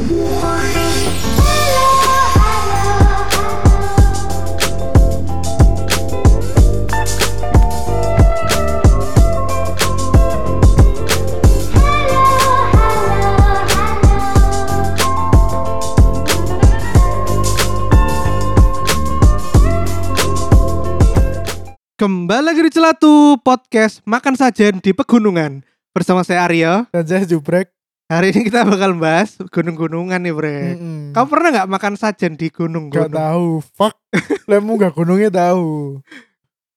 Kembali lagi di Celatu Podcast Makan Sajen di Pegunungan Bersama saya Arya Dan saya jubrek. Hari ini kita bakal bahas gunung-gunungan nih bre Mm-mm. Kamu pernah nggak makan sajen di Gak gunung-gunung? tahu. Fuck. Lemu gak gunungnya tahu.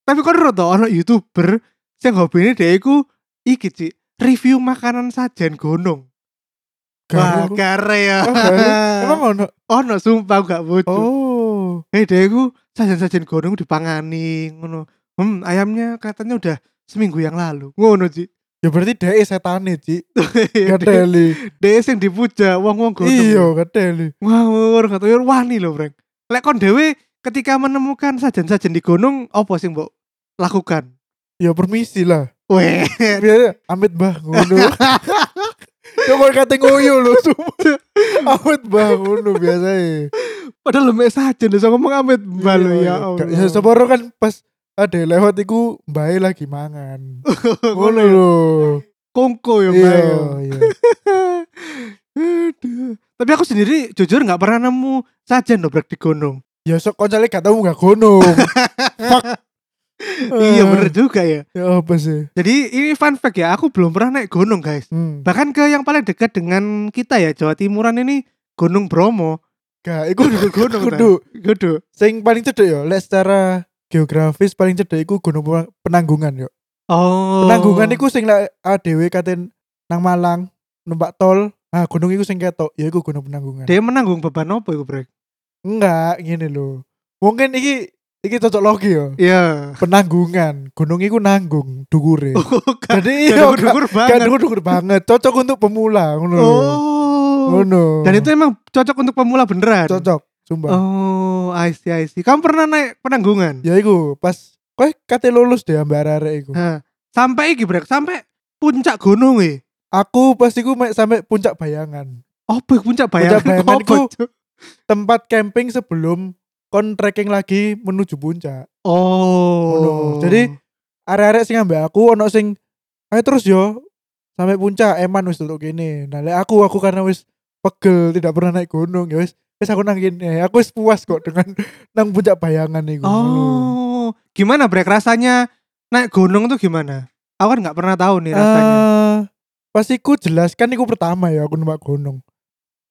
Tapi kok ada tau ono youtuber Yang hobi ini dia iku Iki Ci Review makanan sajen gunung Wah kare ya Oh. Emang ono? Ono sumpah aku gak bodoh Oh. Eh dia iku sajen-sajen gunung dipangani ngono Hmm ayamnya katanya udah seminggu yang lalu Ngono Ci Ya berarti dia setane, Ci. Gadeli. Dia yang dipuja wong-wong gunung Iya, gadeli. Ngawur katanya wani lho, Breng. Lek kon dhewe ketika menemukan sajen-sajen di gunung apa sih mbok lakukan? Ya permisi lah. Weh, amit bah ngono. Ya kok kate ngoyo lho. Amit bah ngono biasa padahal lemek sajen lho ngomong amit balu ya Allah. Ya seporo kan pas ada lewat iku mbae lagi mangan. Ngono Ngono lho. Kongko ya, Iya, Mbak. iya. Aduh. Tapi aku sendiri jujur nggak pernah nemu sajen loh Brek di gunung. Ya sok koncale gak tau gak gunung. Fuck. iya bener juga ya. Ya apa sih? Jadi ini fun fact ya, aku belum pernah naik gunung guys. Hmm. Bahkan ke yang paling dekat dengan kita ya Jawa Timuran ini Gunung Bromo. Gak, iku Kudu gunung kudu. Kudu. Sing paling cedek ya, lek secara geografis paling cedek iku Gunung Pe- Penanggungan yo. Oh. Penanggungan iku sing lek ADW katen nang Malang numpak tol. Ah, gunung iku sing ketok, ya iku Gunung Penanggungan. dia menanggung beban apa itu Brek? Enggak, gini lho. Mungkin iki iki cocok logi yo. Iya. Penanggungan, gunung iku nanggung dukure. Jadi iya, dukur banget. dukur-dukur banget, cocok untuk pemula ngono. Oh. Ngono. Dan itu emang cocok untuk pemula beneran. cocok, sumpah. Oh, I see, I see. Kamu pernah naik penanggungan? Ya iku pas kowe kate lulus deh ambek arek iku. Hah. Sampai iki Brek, sampai puncak gunung e. Aku pas iku mek sampai puncak bayangan. Apa puncak bayangan? bayangan Apa, iku-? Tempat camping sebelum kon trekking lagi menuju puncak. Oh. Jadi, Arek-arek sing ambek aku ono sing ayo terus yo sampai puncak eman wis untuk gini. Nah, lek aku aku karena wis pegel tidak pernah naik gunung ya wis wis aku nang gini. Aku wis puas kok dengan nang puncak bayangan iku. Ngono. Oh. Gimana Brek rasanya naik gunung tuh gimana? Aku kan nggak pernah tahu nih rasanya. Eh, pas iku jelas kan iku pertama ya aku numpak gunung.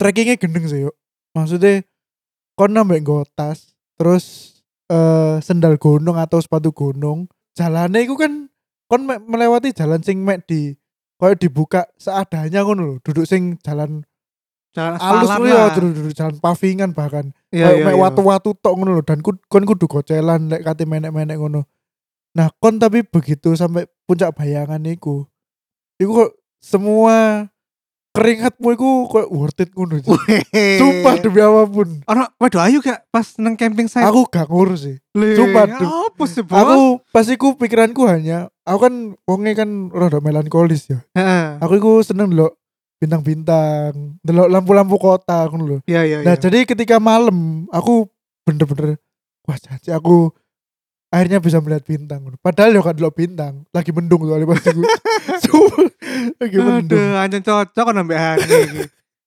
Trekkingnya gendeng sih yuk. Maksudnya kon nambah nggo tas, terus eh sendal gunung atau sepatu gunung. Jalannya iku kan kon melewati jalan sing mek di koyo dibuka seadanya ngono lho. Duduk sing jalan Jalan alus kuwi ya, duduk, duduk jalan pavingan bahkan. Iya, Kayak iya, mek iya. watu-watu tok ngono lho dan ku, kon kudu gocelan lek kate menek-menek ngono. Nah, kon tapi begitu sampai puncak bayangan iku. Iku kok semua keringatmu iku kok worth it ngono. Sumpah demi apa pun. Ono waduh ayo gak pas nang camping site. Aku gak ngurus sih. Sumpah, Duh. Apa sih, Bos? Aku pas iku pikiranku hanya aku kan wonge kan rada melankolis ya. Heeh. Aku iku seneng delok bintang-bintang, delok lampu-lampu kota ngono lho. Iya, iya, Nah iya. jadi ketika malam aku bener-bener wah caci aku akhirnya bisa melihat bintang. Padahal ya kan delok bintang lagi mendung soalnya pas aku. Lagi mendung. Aduh, anjir cocok kan ambek.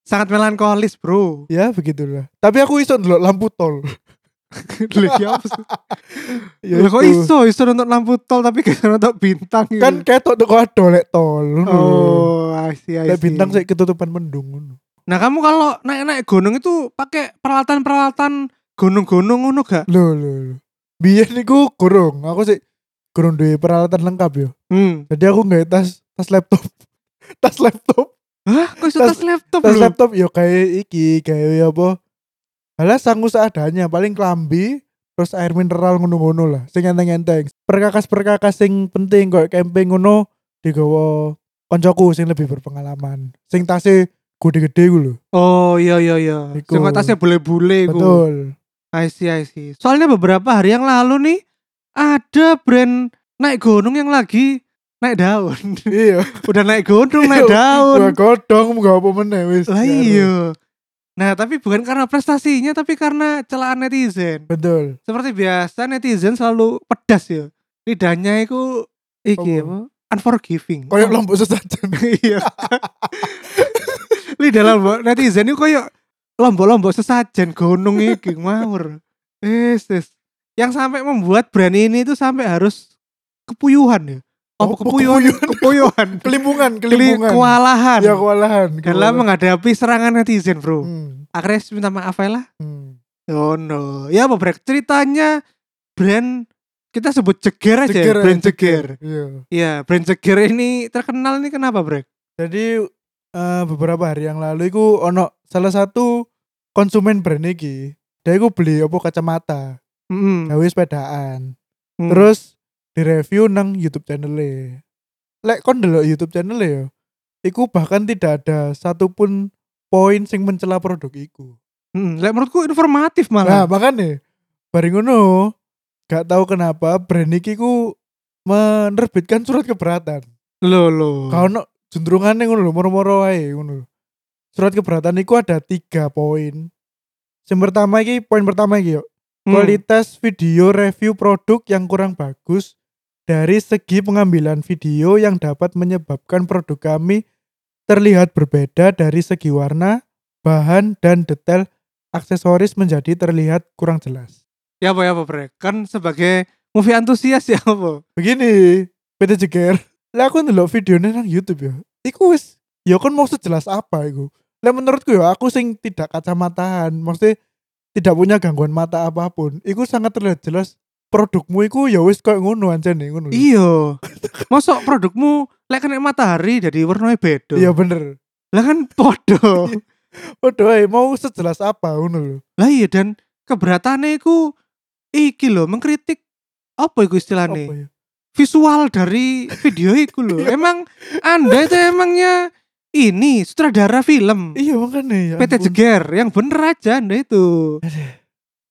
Sangat melankolis, Bro. Ya begitulah. Tapi aku iso delok lampu tol. Ya apa sih? ya kok iso iso nonton lampu tol tapi gak nonton bintang gitu. Kan ketok tuh kok ada lek tol. Oh, I see, I Lek see. bintang saya ketutupan mendung. Nah, kamu kalau naik-naik gunung itu pakai peralatan-peralatan gunung-gunung ngono gak? Lho lho. lho. Biyen niku kurung. Aku sih kurung duwe peralatan lengkap yo. Hmm. Jadi aku nggak tas tas laptop. tas laptop. Hah, kok iso Tas- tas laptop tas lho? laptop yo kayak iki kayak apa Alah sangu seadanya paling klambi terus air mineral ngono-ngono lah sing enteng-enteng perkakas-perkakas sing penting kok camping ngono digawa koncoku sing lebih berpengalaman sing tasnya gede-gede ku lho Oh, iya iya iya. Iku. Sing tasnya bule-bule iku. betul I see, I see. Soalnya beberapa hari yang lalu nih ada brand naik gunung yang lagi naik daun. iya Udah naik gunung naik Iya. daun. Wah, godong gak apa meneh wis Lah iya. Nah, tapi bukan karena prestasinya tapi karena celaan netizen. Betul. Seperti biasa netizen selalu pedas ya. Lidahnya itu iki Apa? Unforgiving. Kayak lombok sesajen. Iya. Lidah lombok netizen itu kayak lombok-lombok sesajen gunung iki ngawur. Yes, yes. Yang sampai membuat brand ini itu sampai harus kepuyuhan ya. Apa Apa kepuyuhan? Kepuyuhan. Kelimpungan, Keli- kelimpungan. Kewalahan. Ya kewalahan. Dalam kewalahan. menghadapi serangan netizen, Bro. Hmm, Akhirnya minta maaf aja lah. hmm. Oh no. Ya apa Brek? Ceritanya brand kita sebut jeger aja. Ceger, ya, brand ceger. Iya. Iya, brand jeger ini terkenal nih kenapa Brek? Jadi eh, beberapa hari yang lalu iku ono salah satu konsumen brand iki. Dia iku beli opo kacamata, Mm gawe sepedaan. Hmm. Terus direview nang YouTube channelnya. Lek kon delok YouTube channelnya ya, iku bahkan tidak ada satupun poin sing mencela produk iku. Mm, lek menurutku informatif Nah, malah. makanya bareng ngono gak tahu kenapa brand iki ku menerbitkan surat keberatan. Loh loh. Kau no jendrungannya ngono lho, moro-moro ae ngono. lho. Surat keberatan iku ada tiga poin. Yang pertama iki poin pertama iki yuk. Hmm. Kualitas video review produk yang kurang bagus dari segi pengambilan video yang dapat menyebabkan produk kami terlihat berbeda dari segi warna, bahan, dan detail aksesoris menjadi terlihat kurang jelas. Ya apa ya apa Brek? Kan sebagai movie antusias ya apa? Begini, PT Jeger. Lah aku ndelok videonya nang YouTube ya. Iku wis ya kon mau sejelas apa iku. Lah menurutku ya aku sing tidak kacamataan, maksudnya tidak punya gangguan mata apa pun. Iku sangat terlihat jelas produkmu iku ya wis koyo ngono anjene ngono. lho. Iya. Masuk produkmu lek kena matahari jadi warnanya beda. Iya bener. Lah kan podo. Waduh, ae, mau sejelas apa ngono lho. lah iya dan keberatannya iku iki loh mengkritik apa iku istilahnya? Apa ya? visual dari video itu loh. Emang Anda itu emangnya ini sutradara film Iya makanya ya. PT. Jeger yang bener aja Anda itu.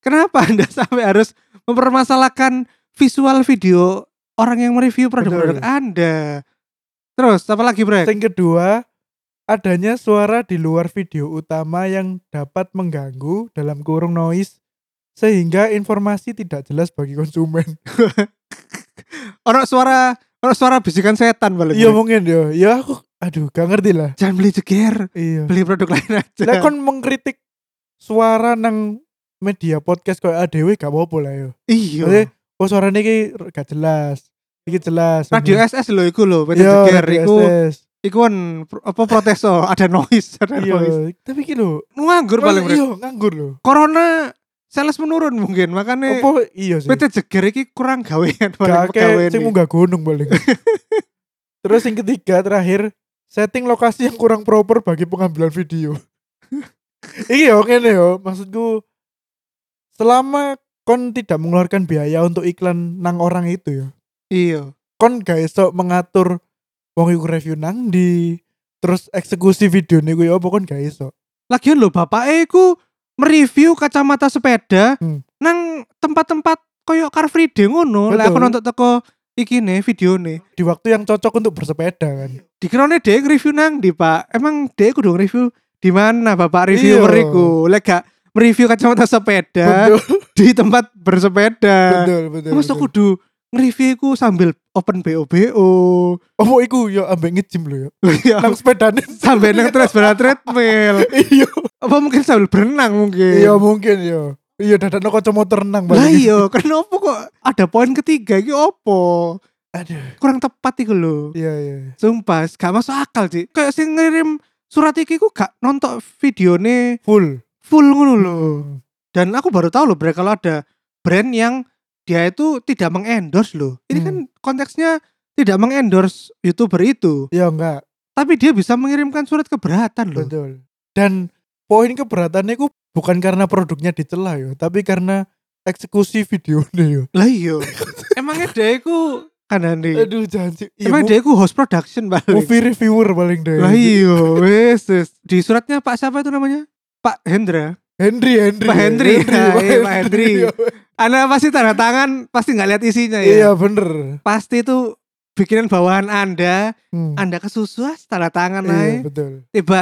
Kenapa Anda sampai harus mempermasalahkan visual video orang yang mereview produk-produk. Anda? Terus apa lagi, Brek? Yang kedua, adanya suara di luar video utama yang dapat mengganggu dalam kurung noise sehingga informasi tidak jelas bagi konsumen. Orang suara orang suara bisikan setan balik. Iya mungkin ya. Ya aku aduh gak ngerti lah. Jangan beli Jeger, Iya. beli produk lain aja. Lah kon mengkritik suara nang media podcast kayak ADW gak apa-apa lah yo. iya. Oh suaranya iki gak jelas. Iki jelas. Radio SS loh iku loh, PT Iya, Jeger iku SS. iku kan apa protes oh, ada noise, ada noise. Iya, tapi iki lho. Nganggur paling Brek. Iya, nganggur lho. Corona sales menurun mungkin makanya Apa iya sih? PT Jeger iki kurang gawean paling Gak pegawai sing munggah gunung paling. Terus yang ketiga terakhir setting lokasi yang kurang proper bagi pengambilan video. Iki ya oke nih yo, maksudku selama kon tidak mengeluarkan biaya untuk iklan nang orang itu ya, Iya. kon gak iso mengatur wong iku review nang di terus eksekusi video nih gue apa kon gak iso. Lagian lho bapak iku mereview kacamata sepeda Hmm. nang tempat-tempat koyo Car Free Day ngono. Lah aku nonton teko iki nih video nih. Di waktu yang cocok untuk bersepeda kan. Dikirane dia review nang di Pak. Emang dia kudu review di mana Bapak reviewer Iya. iku? Lek gak mereview kacamata sepeda Betul, di tempat bersepeda. betul, betul. Masa betul. kudu nge-review iku sambil open BO-BO. Oh, iku yo ambek ngejim lho ya. Ya, Nang sepedane. sambil nang treadmill treadmill. Iya. Apa mungkin sambil berenang mungkin? Iya mungkin ya. Iya dadakno kacamata renang Lah iya, kenapa kok ada poin ketiga iki opo? Aduh. Kurang tepat iku lho. Iya iya. Sumpah, gak masuk akal sih. Kayak sing ngirim surat iki ku gak nonton videone Full. Full ngono lho. Hmm. Dan aku baru tahu loh Bre kalau ada brand yang dia itu tidak mengendorse loh. Ini Hmm. kan konteksnya tidak mengendorse YouTuber itu, Ya enggak, tapi dia bisa mengirimkan surat keberatan loh. betul. Dan poin keberatannya ku bukan karena produknya dicela yo, tapi karena eksekusi videonya yo. Lah iya. Emangnya dia iku kanane. Aduh jangan sih. Iya, Emang dia iku host production balik. movie reviewer paling deh. Lah iya, wes wes. Di suratnya Pak siapa itu namanya? Pak Hendra. Henry, Henry. Pak Henry, ya, Pak iya, Pak Henry. Anda pasti tanda tangan, pasti nggak lihat isinya Iya ya. bener. Pasti itu bikinan bawahan Anda, Hmm. Anda kesusu ah, tanda tangan Iya betul. Tiba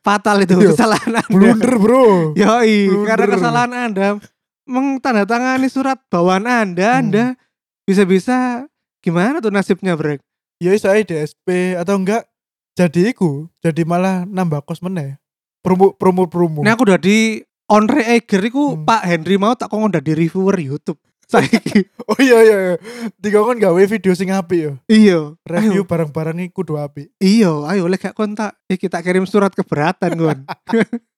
fatal itu Iya. kesalahan Anda. Blunder, Bro. Yoi, Blunder. karena kesalahan Anda mentandatangani surat bawaan Anda, Hmm. Anda bisa-bisa gimana tuh nasibnya, Brek? Ya saya DSP atau enggak jadi iku, jadi malah nambah kos meneh. Promo promo promo. Nah aku udah di Onre Eger iku Hmm. Pak Henry mau tak kongkon dari reviewer YouTube. Saiki. Oh iya iya iya. Tiga kan gawe video sing apik ya. iya. Review barang-barang iku kudu apik. iya, ayo lek gak kontak. Kita kirim surat keberatan, Gon.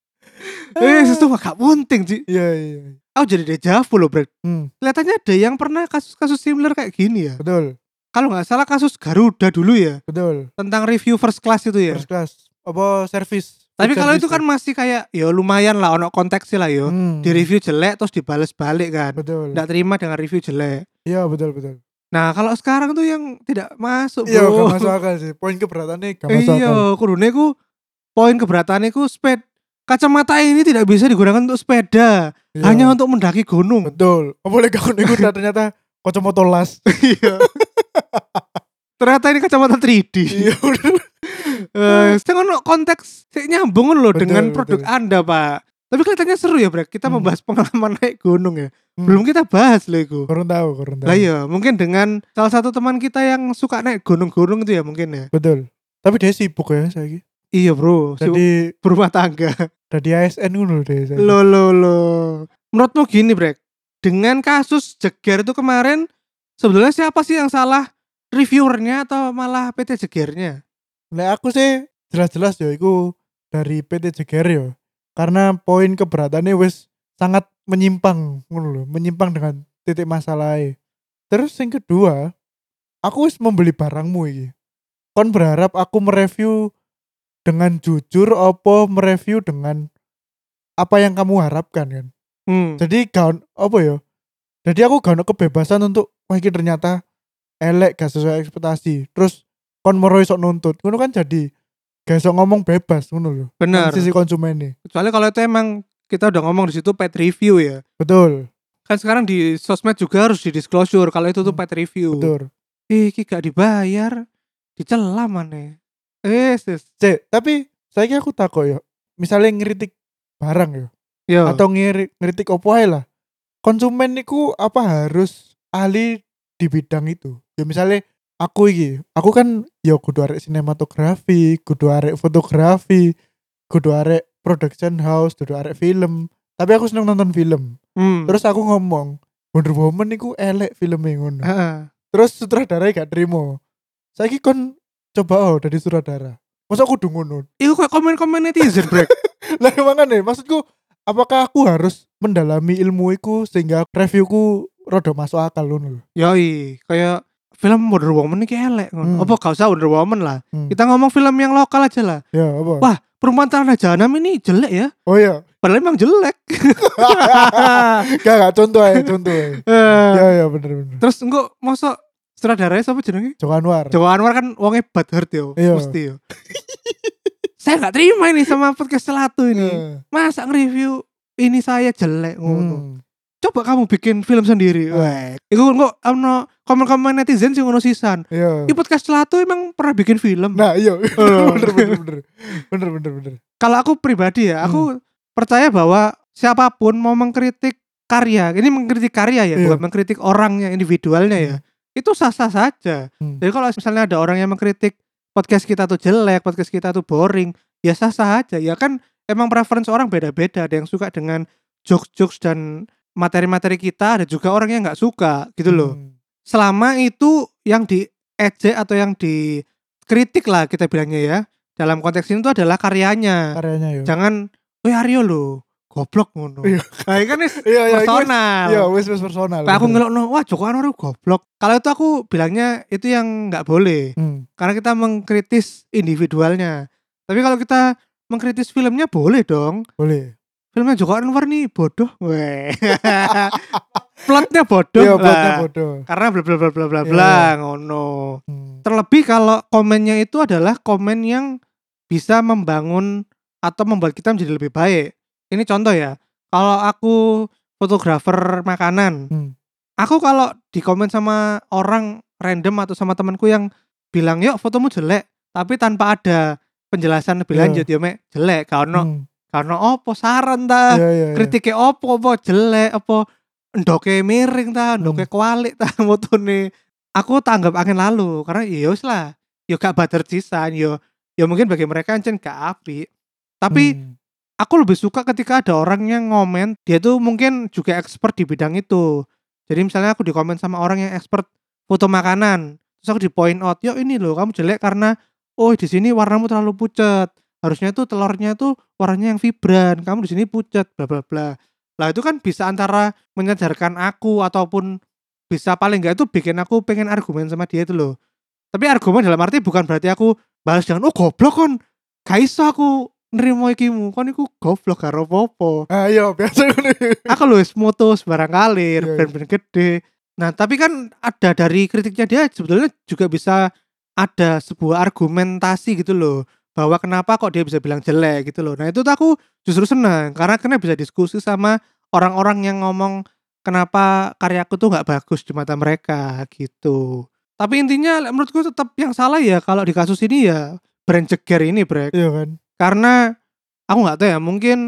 eh, sesuatu gak penting, Ci. Iya iya. iya. Aku jadi dejavu loh, Brek. Hmm, Kelihatannya ada yang pernah kasus-kasus similar kayak gini ya. betul. Kalau nggak salah kasus Garuda dulu ya, Betul. tentang review first class itu ya. First class. Apa service? Tapi kalau itu kan tuh. masih kayak ya lumayan lah ono konteksnya lah yo. Hmm, Di review jelek terus dibales balik kan. Betul. Nggak terima dengan review jelek. Iya betul betul. Nah, kalau sekarang tuh yang tidak masuk, Iya gak masuk akal sih. Poin keberatannya gak masuk Iya, kudune ku poin keberatannya ku sped kacamata ini tidak bisa digunakan untuk sepeda, Iya. hanya untuk mendaki gunung. betul. Apa boleh kau ikut ternyata kacamata las. Iya. Ternyata ini kacamata 3D. Iya. Eh, sing ono konteks sing nyambung loh Betul, dengan produk betul. Anda, Pak. Tapi kelihatannya seru ya, Brek. Kita Hmm. membahas pengalaman naik gunung ya. Hmm. Belum kita bahas loh itu. Kurang tahu, kurang tahu. Lah iya, mungkin dengan salah satu teman kita yang suka naik gunung-gunung itu ya mungkin ya. Betul. Tapi dia sibuk ya saya Iya, Bro. Si Jadi berumah tangga. dari ASN ngono deh saya. Lo lo lo. Menurutmu gini, Brek. Dengan kasus jeger itu kemarin sebetulnya siapa sih yang salah? Reviewernya atau malah PT Jegernya? Nah aku sih jelas-jelas ya iku dari PT Jeger ya. Karena poin keberatannya wis sangat menyimpang ngono lho, menyimpang dengan titik masalahnya. Terus yang kedua, aku wis membeli barangmu iki. Kon berharap aku mereview dengan jujur apa mereview dengan apa yang kamu harapkan kan. Hmm. Jadi gak on- apa ya? Jadi aku gak ono kebebasan untuk wah ini ternyata elek gak sesuai ekspektasi. Terus kon moro iso nuntut. Ngono kan jadi gak iso ngomong bebas ngono lho. Benar. Nang Sisi konsumen nih. Kecuali kalau itu emang kita udah ngomong di situ pet review ya. Betul, Kan sekarang di sosmed juga harus di disclosure kalau itu tuh Hmm, pet review. betul. Iki gak dibayar, dicela mana? Eh, sis. Cek, tapi saya aku takut ya. Misalnya ngeritik barang ya Yo. atau ngiri, ngeritik opo ae lah. Konsumen niku apa harus ahli di bidang itu? Ya misalnya aku iki, aku kan ya kudu arek sinematografi, kudu arek fotografi, kudu arek production house, kudu arek film. Tapi aku seneng nonton film. Hmm. Terus aku ngomong, Wonder Woman niku elek filmnya ngono. Heeh. Terus sutradara gak terima. Saiki kon coba oh dari sutradara. Masa aku ngono? Iku kayak komen-komen netizen, Brek. lah makanya maksudku apakah aku harus mendalami ilmu iku sehingga reviewku rada masuk akal ngono lho. Yoi, kayak film Wonder Woman ini elek. Hmm. Apa gak usah Wonder Woman lah. Hmm. Kita ngomong film yang lokal aja lah. Ya apa? Wah, Perempuan Tanah Jahanam ini jelek ya. Oh iya. Padahal emang jelek. gak gak contoh aja, contoh aja. Eh, ya ya bener bener. Terus engko mosok sutradaranya siapa jenenge? Joko Anwar. Jawa Anwar kan wongnya bad heart yo, Iya. mesti yo. saya nggak terima ini sama podcast Selatu ini. Eh, Masa nge-review ini saya jelek ngono. hmm. Coba kamu bikin film sendiri. Ah. Weh. Iku kok ono komen-komen netizen sing ngono sisan. Iya. Di podcast Selatu emang pernah bikin film. Nah iya Oh. bener bener bener bener bener bener. Kalau aku pribadi ya, Hmm. aku percaya bahwa siapa pun mau mengkritik karya, ini mengkritik karya ya, Iya. bukan mengkritik orangnya individualnya ya. Itu sah-sah saja. Hmm. Jadi kalau misalnya ada orang yang mengkritik podcast kita tuh jelek, podcast kita tuh boring, ya sah-sah aja. Ya kan emang preference orang beda-beda. Ada yang suka dengan jokes-jokes dan materi-materi kita, ada juga orang yang nggak suka gitu loh. Hmm. Selama itu yang diejek atau yang dikritik lah kita bilangnya ya. Dalam konteks ini tuh adalah karyanya. Karyanya ya. Jangan, "Weh Aryo lo, goblok ngono." Iya. Nah, kan wis Iya iya personal. Iya wis wis personal. Nah, aku bener. ngelokno, wah Joko Anwar goblok. Kalau itu aku bilangnya itu yang nggak boleh. Hmm. Karena kita mengkritis individualnya. Tapi kalau kita mengkritis filmnya boleh dong. Boleh. Filmnya Joko Anwar nih bodoh. Weh. Plotnya bodoh. Iya lah. buatnya bodoh. Karena bla bla bla bla bla Iya. bla ngono. Hmm. Terlebih kalau komennya itu adalah komen yang bisa membangun atau membuat kita menjadi lebih baik. Ini contoh ya. Kalau aku fotografer makanan, Hmm. aku kalau di komen sama orang random atau sama temanku yang bilang yuk fotomu jelek tapi tanpa ada penjelasan lebih Iya. lanjut ya mek jelek karena Hmm. Karena opo saran ta? Iya, iya, iya. kritike opo apa jelek apa ndoke miring ta? Hmm. ndoke kualik ta motone? Aku tanggap angin lalu karena ya wis lah. Yo gak bader cisan yo yo mungkin bagi mereka ancen gak apik. Tapi Hmm. aku lebih suka ketika ada orang yang ngomen dia tuh mungkin juga expert di bidang itu. Jadi misalnya aku di komen sama orang yang expert foto makanan terus aku di point out yo ini loh kamu jelek karena oh di sini warnamu terlalu pucat harusnya tuh telurnya tuh warnanya yang vibran kamu di sini pucat bla bla bla. Lah itu kan bisa antara menyadarkan aku ataupun bisa paling enggak itu bikin aku pengen argumen sama dia itu loh. Tapi argumen dalam arti bukan berarti aku balas dengan oh goblok kon. Gak iso aku nerimo ikimu. Kon iku goblok karo popo iya, biasa ngono. aku lu wis moto sembarang kali Iya, brand-brand gede. Nah tapi kan ada dari kritiknya dia sebetulnya juga bisa ada sebuah argumentasi gitu loh bahwa kenapa kok dia bisa bilang jelek gitu loh nah itu tuh aku justru senang karena karena bisa diskusi sama orang-orang yang ngomong kenapa karyaku tuh nggak bagus di mata mereka gitu tapi intinya menurutku tetap yang salah ya kalau di kasus ini ya brand jeger ini brek Iya kan. karena aku nggak tahu ya mungkin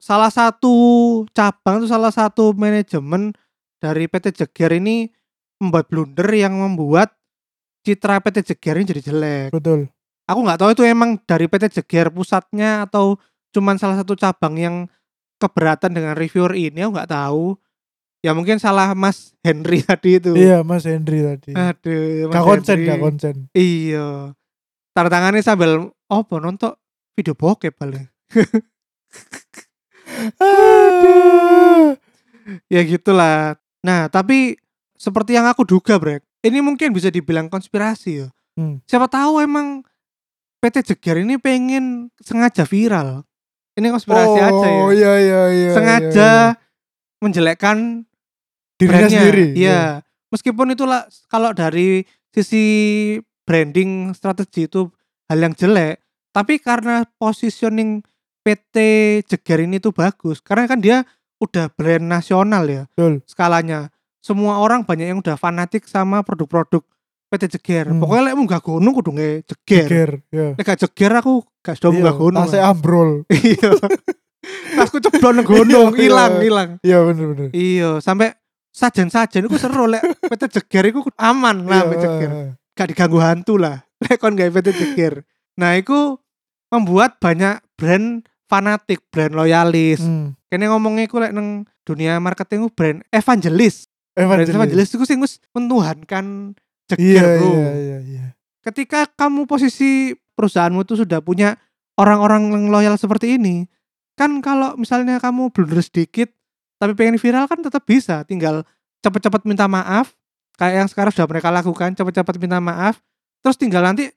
salah satu cabang itu salah satu manajemen dari PT Jeger ini membuat blunder yang membuat citra PT Jeger ini jadi jelek. Betul. Aku nggak tahu itu emang dari PT Jeger pusatnya atau cuman salah satu cabang yang keberatan dengan reviewer ini aku nggak tahu. Ya mungkin salah Mas Henry tadi itu. Iya, Mas Hendri tadi. Aduh, Mas Gak konsen, Henry. gak konsen. Iya. Tanda tangannya sambil apa nonton video bokep paling. Aduh. ya gitulah. Nah, tapi seperti yang aku duga, Brek. Ini mungkin bisa dibilang konspirasi ya. Hmm. Siapa tahu emang PT Jeger ini pengen sengaja viral. Ini konspirasi oh, aja ya. iya iya iya. sengaja iya, menjelekkan iya. dirinya brandnya. sendiri. Iya. Meskipun itulah kalau dari sisi branding strategi itu hal yang jelek, tapi karena positioning PT Jeger ini tuh bagus, karena kan dia udah brand nasional ya Betul. skalanya. Semua orang banyak yang udah fanatik sama produk-produk PT Jeger. Hmm. Pokoknya lek munggah gunung kudu nge Jeger. Jeger, iya. Lek gak Jeger aku gak sudah munggah gunung. Tasnya ambrol. Iya. Tasku ceblon nang gunung, Iya, iya. hilang, hilang. Iya bener bener. Iya, sampai sajen-sajen iku seru lek PT Jeger iku aman lah Iya, PT Jeger. Gak diganggu hantu lah. Lek kon gawe PT Jeger. Nah, iku membuat banyak brand fanatik, brand loyalis. Hmm. Kene ngomongnya iku lek nang dunia marketing ku brand evangelis. Brand Evangelis. evangelis iku sing wis Iya Jeger, Bro. iya iya iya. Ketika kamu posisi perusahaanmu itu sudah punya orang-orang yang loyal seperti ini, kan kalau misalnya kamu blunder sedikit tapi pengen viral kan tetap bisa, tinggal cepet-cepet minta maaf kayak yang sekarang sudah mereka lakukan, cepet-cepet minta maaf, terus tinggal nanti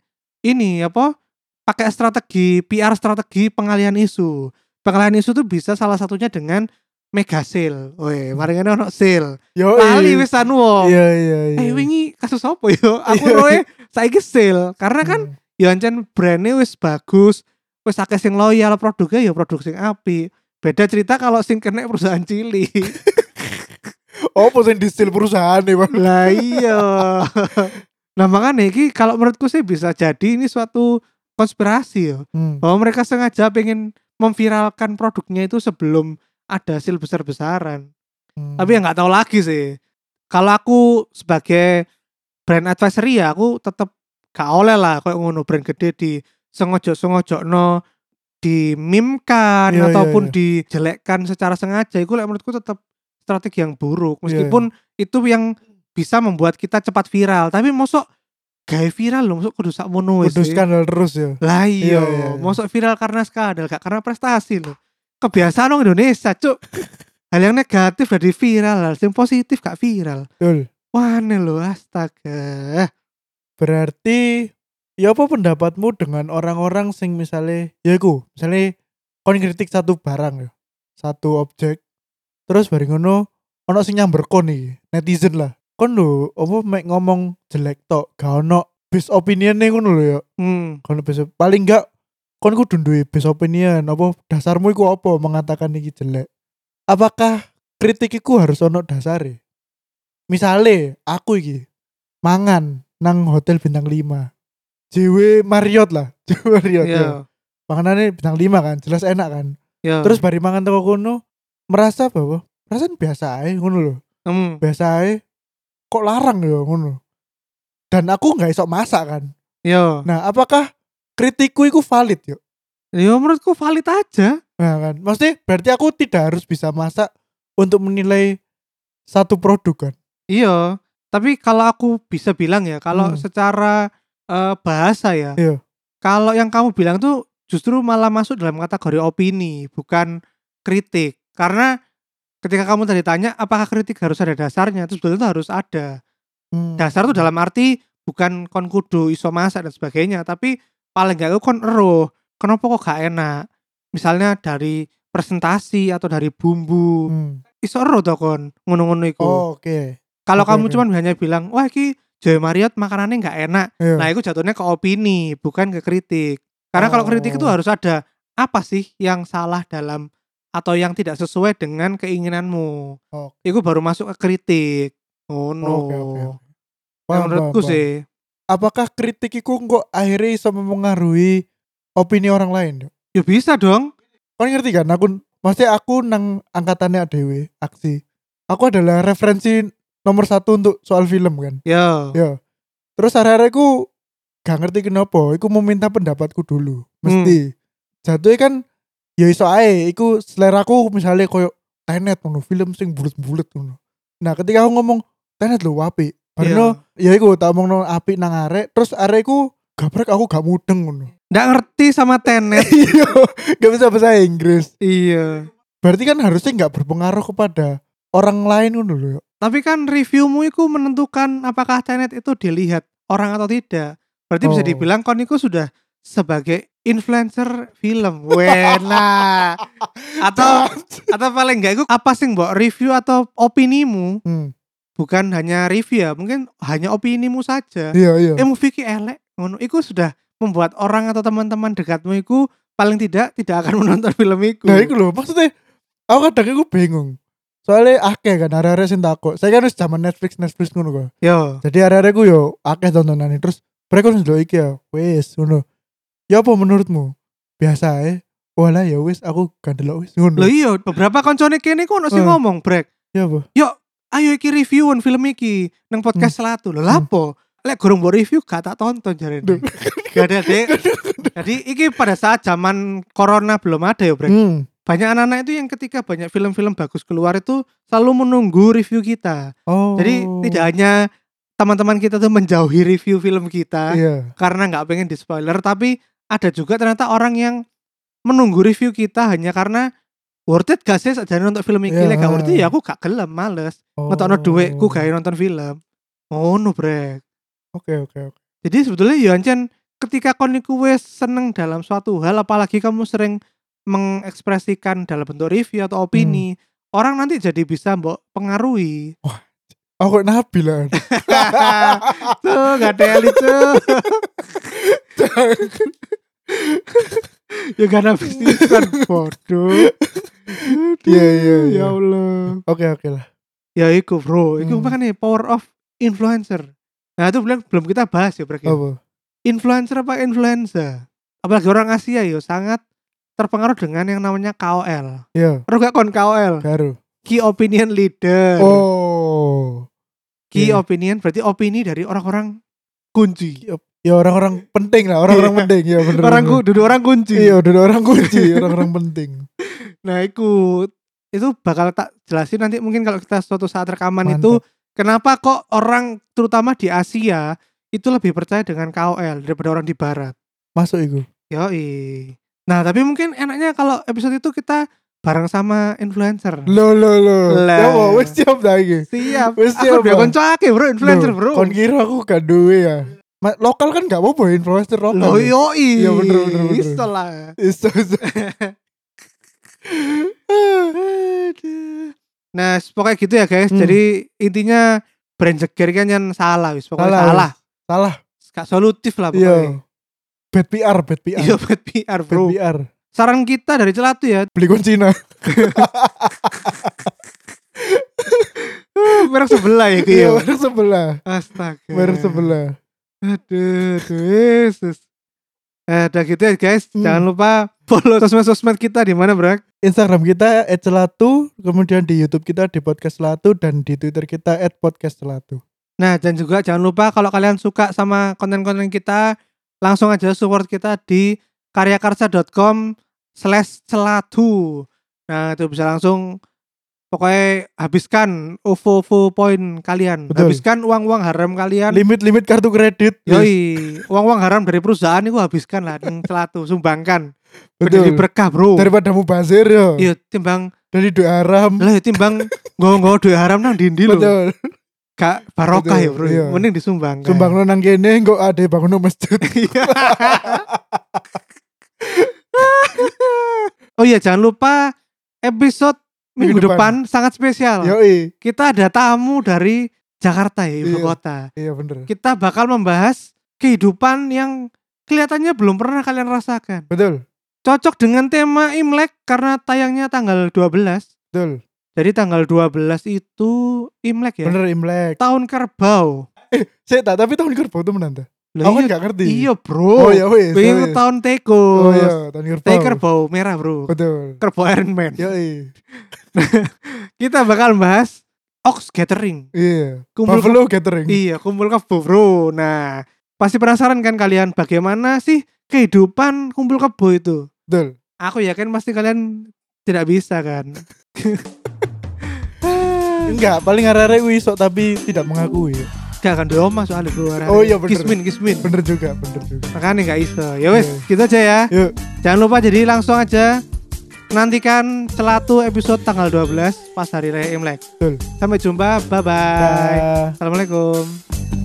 ini apa pakai strategi PR strategi pengalihan isu. Pengalihan isu tuh bisa salah satunya dengan mega sale. Weh, mari ngene ono sale. Yo. Lali wisan wong. Iya iya iya. Eh wingi kasus apa yo? Aku roe saiki sale karena kan Hmm. ya ancen brandnya wis bagus, wis akeh sing loyal produknya ya produk sing api. Beda cerita kalau sing kena perusahaan cilik. Oh, sing distil perusahaan nih, Bang. lah iya. nah makanya iki kalau menurutku sih bisa jadi ini suatu konspirasi ya. Hmm. Bahwa mereka sengaja pengen memviralkan produknya itu sebelum ada hasil besar-besaran. Hmm. Tapi ya nggak tahu lagi sih. Kalau aku sebagai brand advisory ya aku tetap gak oleh lah kayak ngono brand gede di sengojo-sengojo no dimimkan Iya, iya, ataupun iya. dijelekkan secara sengaja itu like, menurutku tetap strategi yang buruk Iya, meskipun itu yang bisa membuat kita cepat viral tapi mosok gaya viral loh mosok kudu sak mono Kudu skandal terus ya. lah iya Iya, iya, iya. mosok viral karena skandal gak karena prestasi loh kebiasaan orang Indonesia cuk hal yang negatif jadi viral hal yang positif gak viral Betul. wah loh astaga Berarti ya apa pendapatmu dengan orang-orang sing misalnya ya iku, misalnya kon kritik satu barang ya, satu objek. Terus bareng ngono ono sing nyamber kon iki, netizen lah. Kon lho apa mek ngomong jelek tok, gak ono base opinion ngono lho ya. hmm. Base paling gak kon kudu duwe base opinion apa dasarmu iku apa mengatakan iki jelek. Apakah kritik iku harus ono dasare? Misale aku iki mangan nang hotel bintang 5. JW Marriott lah, JW Marriott. Iya. ya. panganannya bintang 5 kan, jelas enak kan. Ya. Terus bari mangan teko kono merasa bahwa perasaan biasa ae ngono lho. hmm. Biasa ae kok larang ya ngono. Dan aku nggak iso masak kan. Yo. Nah, apakah kritikku itu valid yuk? Yo menurutku valid aja. Nah kan, maksudnya berarti aku tidak harus bisa masak untuk menilai satu produk kan? Iya. Tapi kalau aku bisa bilang ya, kalau Hmm. secara eh, bahasa ya, Iya. kalau yang kamu bilang tuh justru malah masuk dalam kategori opini, bukan kritik. Karena ketika kamu tadi tanya apakah kritik harus ada dasarnya, terus itu harus ada. Hmm. Dasar tuh dalam arti bukan kon kudu iso masak dan sebagainya, tapi paling gak kon ero, kenapa kok gak enak? Misalnya dari presentasi atau dari bumbu, Hmm. iso ero to kon ngono-ngono iku. Oh, Oke. Kalau oke, kamu oke. cuman hanya bilang, wah ki Joy Marriott makanannya nggak enak, Iya. nah itu jatuhnya ke opini, bukan ke kritik. Karena kalau kritik itu Oh. harus ada apa sih yang salah dalam atau yang tidak sesuai dengan keinginanmu. Oke. Itu baru masuk ke kritik. Oh no. Yang Paham, menurutku sih. Apakah kritik itu kok akhirnya bisa mempengaruhi opini orang lain? Yuk? ya bisa dong. Kau ngerti kan? Aku, maksudnya aku nang angkatannya ADW, aksi. Aku adalah referensi nomor satu untuk soal film kan. Ya. Ya. Terus hari-hari aku gak ngerti kenapa, aku mau minta pendapatku dulu. Mesti. Jatuhnya kan ya iso ae, iku seleraku misalnya koyo Tenet ngono, film sing bulet-bulet ngono. Nah, ketika aku ngomong Tenet lho apik. Barno ya iku tak omongno apik nang arek, terus arekku gabrek aku gak mudeng ngono. Nggak ngerti sama Tenet. Iya, gak bisa bahasa Inggris. iya. Berarti kan harusnya nggak berpengaruh kepada orang lain ngono lho. Tapi kan reviewmu itu menentukan apakah Tenet itu dilihat orang atau tidak. Berarti bisa Oh. dibilang kon itu sudah sebagai influencer film. Wena. atau atau paling enggak itu apa sih mbok review atau opinimu Hmm. Bukan hanya review ya, mungkin hanya opinimu saja. Iya, iya. Eh movie ki elek ngono iku sudah membuat orang atau teman-teman dekatmu itu paling tidak tidak akan menonton film itu. Nah, iku lho, maksudnya aku kadang aku bingung. Soalnya akeh kan hari-hari sing takut. Saya kan wis zaman Netflix Netflix ngono kok. Yo. Jadi hari-hari ku yo akeh tontonan terus mereka wis ndelok iki ya. Wis ngono. Ya apa menurutmu? Biasa ae. Walah ya wis aku gak ndelok wis ngono. Loh iya, beberapa koncone kene kok ono sing Eh. ngomong, Brek. Ya apa? Ayo iki reviewin film iki nang podcast selatu lho lapo lek gurung mbok review gak tak tonton Duh. gak ada dek jadi iki pada saat zaman corona belum ada ya brek Hmm. banyak anak-anak itu yang ketika banyak film-film bagus keluar itu selalu menunggu review kita Oh. jadi tidak hanya teman-teman kita tuh menjauhi review film kita Iya. karena nggak pengen di spoiler tapi ada juga ternyata orang yang menunggu review kita hanya karena worth it gak sih sajane untuk film iki Iya. lek gak worth it ya aku gak gelem males Oh. ngetokno duitku gawe nonton film. Ngono, Brek. Oke, oke, oke. Jadi sebetulnya ya ancen ketika kon iku wis seneng dalam suatu hal apalagi kamu sering mengekspresikan dalam bentuk review atau opini, orang nanti jadi bisa mbok pengaruhi. Aku kok nabi lah. tuh, gak ada tuh. ya gak ada bisnisan bodoh. Iya, iya, iya. Ya Allah. Oke, oke lah. Ya iku bro, iku Hmm. makanya power of influencer. Nah itu belum belum kita bahas ya Brek. ya. Apa? Influencer apa influenza? Apalagi orang Asia yo sangat terpengaruh dengan yang namanya KOL. Iya, Terus gak kon KOL? baru. Key opinion leader. Oh. Key iya. opinion berarti opini dari orang-orang kunci. Ya orang-orang penting lah, orang-orang Iya. penting ya bener. Orang duduk orang kunci. Iya, udah orang kunci, orang-orang penting. Nah, itu itu bakal tak jelasin nanti mungkin kalau kita suatu saat rekaman Mantap. itu kenapa kok orang terutama di Asia itu lebih percaya dengan KOL daripada orang di barat. Masuk itu. Yoi. Nah, tapi mungkin enaknya kalau episode itu kita bareng sama influencer. Lo lo lo. Ya mau wis siap iki. Siap. Wis Aku siap, biar Bang. konco akeh, Bro, influencer, Bro. Kon kira aku gak duwe ya. Ma- lokal kan gak apa-apa influencer lokal. Loh, yoi. Iya, bener, bener, bener. Iso lah. Iso, iso. Nah, pokoknya gitu ya, guys. Hmm. Jadi intinya brand jeger kan yang salah, wis. Pokoknya Salah, salah. Salah. Gak solutif lah pokoknya. Iya. Bad PR, bad PR. Iya, bad PR, Bad Bro. PR. Saran kita dari Celatu ya, Beli kon Cina. merek sebelah ya, Iya, ya. merek sebelah. Astaga. Merek sebelah. Aduh, aduh, Yesus. Eh, udah gitu ya guys. Hmm. Jangan lupa follow sosmed-sosmed kita di mana, Brak? Instagram kita @celatu, kemudian di YouTube kita di podcast celatu dan di Twitter kita @podcastcelatu. Nah, dan juga jangan lupa kalau kalian suka sama konten-konten kita, langsung aja support kita di karyakarsa.com slash celatu. Nah, itu bisa langsung pokoknya habiskan OVO-OVO poin kalian. Betul. Habiskan uang-uang haram kalian. Limit-limit kartu kredit. Yoi, uang-uang haram dari perusahaan itu habiskan lah yang celatu, sumbangkan. Betul. berkah, Bro. Daripada mubazir yo. Iya, timbang Dari doa haram. lah ya timbang nggo-nggo duit haram nang dindi lho. Betul. Gak barokah ya, Bro. iya. Mending disumbangkan. Sumbang lo nang kene kok ada bangun masjid. Iya. oh iya, jangan lupa episode minggu, Minggu depan. sangat spesial. Yoi. Kita ada tamu dari Jakarta ya, ibu Iya. kota. Iya bener. Kita bakal membahas kehidupan yang kelihatannya belum pernah kalian rasakan. Betul. Cocok dengan tema Imlek karena tayangnya tanggal 12. Betul. Jadi tanggal 12 itu Imlek ya. Bener Imlek. Tahun kerbau. Saya tak tapi tahun kerbau tuh menanta. Lah Aku kan iya, gak ngerti. iya, Bro. Oh ya wes. Wes. tahun Oh tikus. iya, tahun kerbau. Tapi kerbau merah, Bro. Betul. Kerbau Iron Man. Yoi. Kita bakal bahas Ox Gathering. Iya. Kumpul Buffalo Gathering. Iya, kumpul kebo, Bro. Nah, pasti penasaran kan kalian bagaimana sih kehidupan kumpul kebo itu? Betul. Aku yakin pasti kalian tidak bisa kan. Enggak, paling arek-arek wisok tapi tidak mengakui. Gak akan soalnya bro arek-arek. Oh iya, bener. Kismin, kismin. Bener juga, bener juga. Makanya gak iso. Ya wes, Iya. gitu aja ya. Yuk, Jangan lupa jadi langsung aja nantikan celatu episode tanggal 12 pas hari raya Imlek. betul. Sampai jumpa, bye bye. Dah. Assalamualaikum.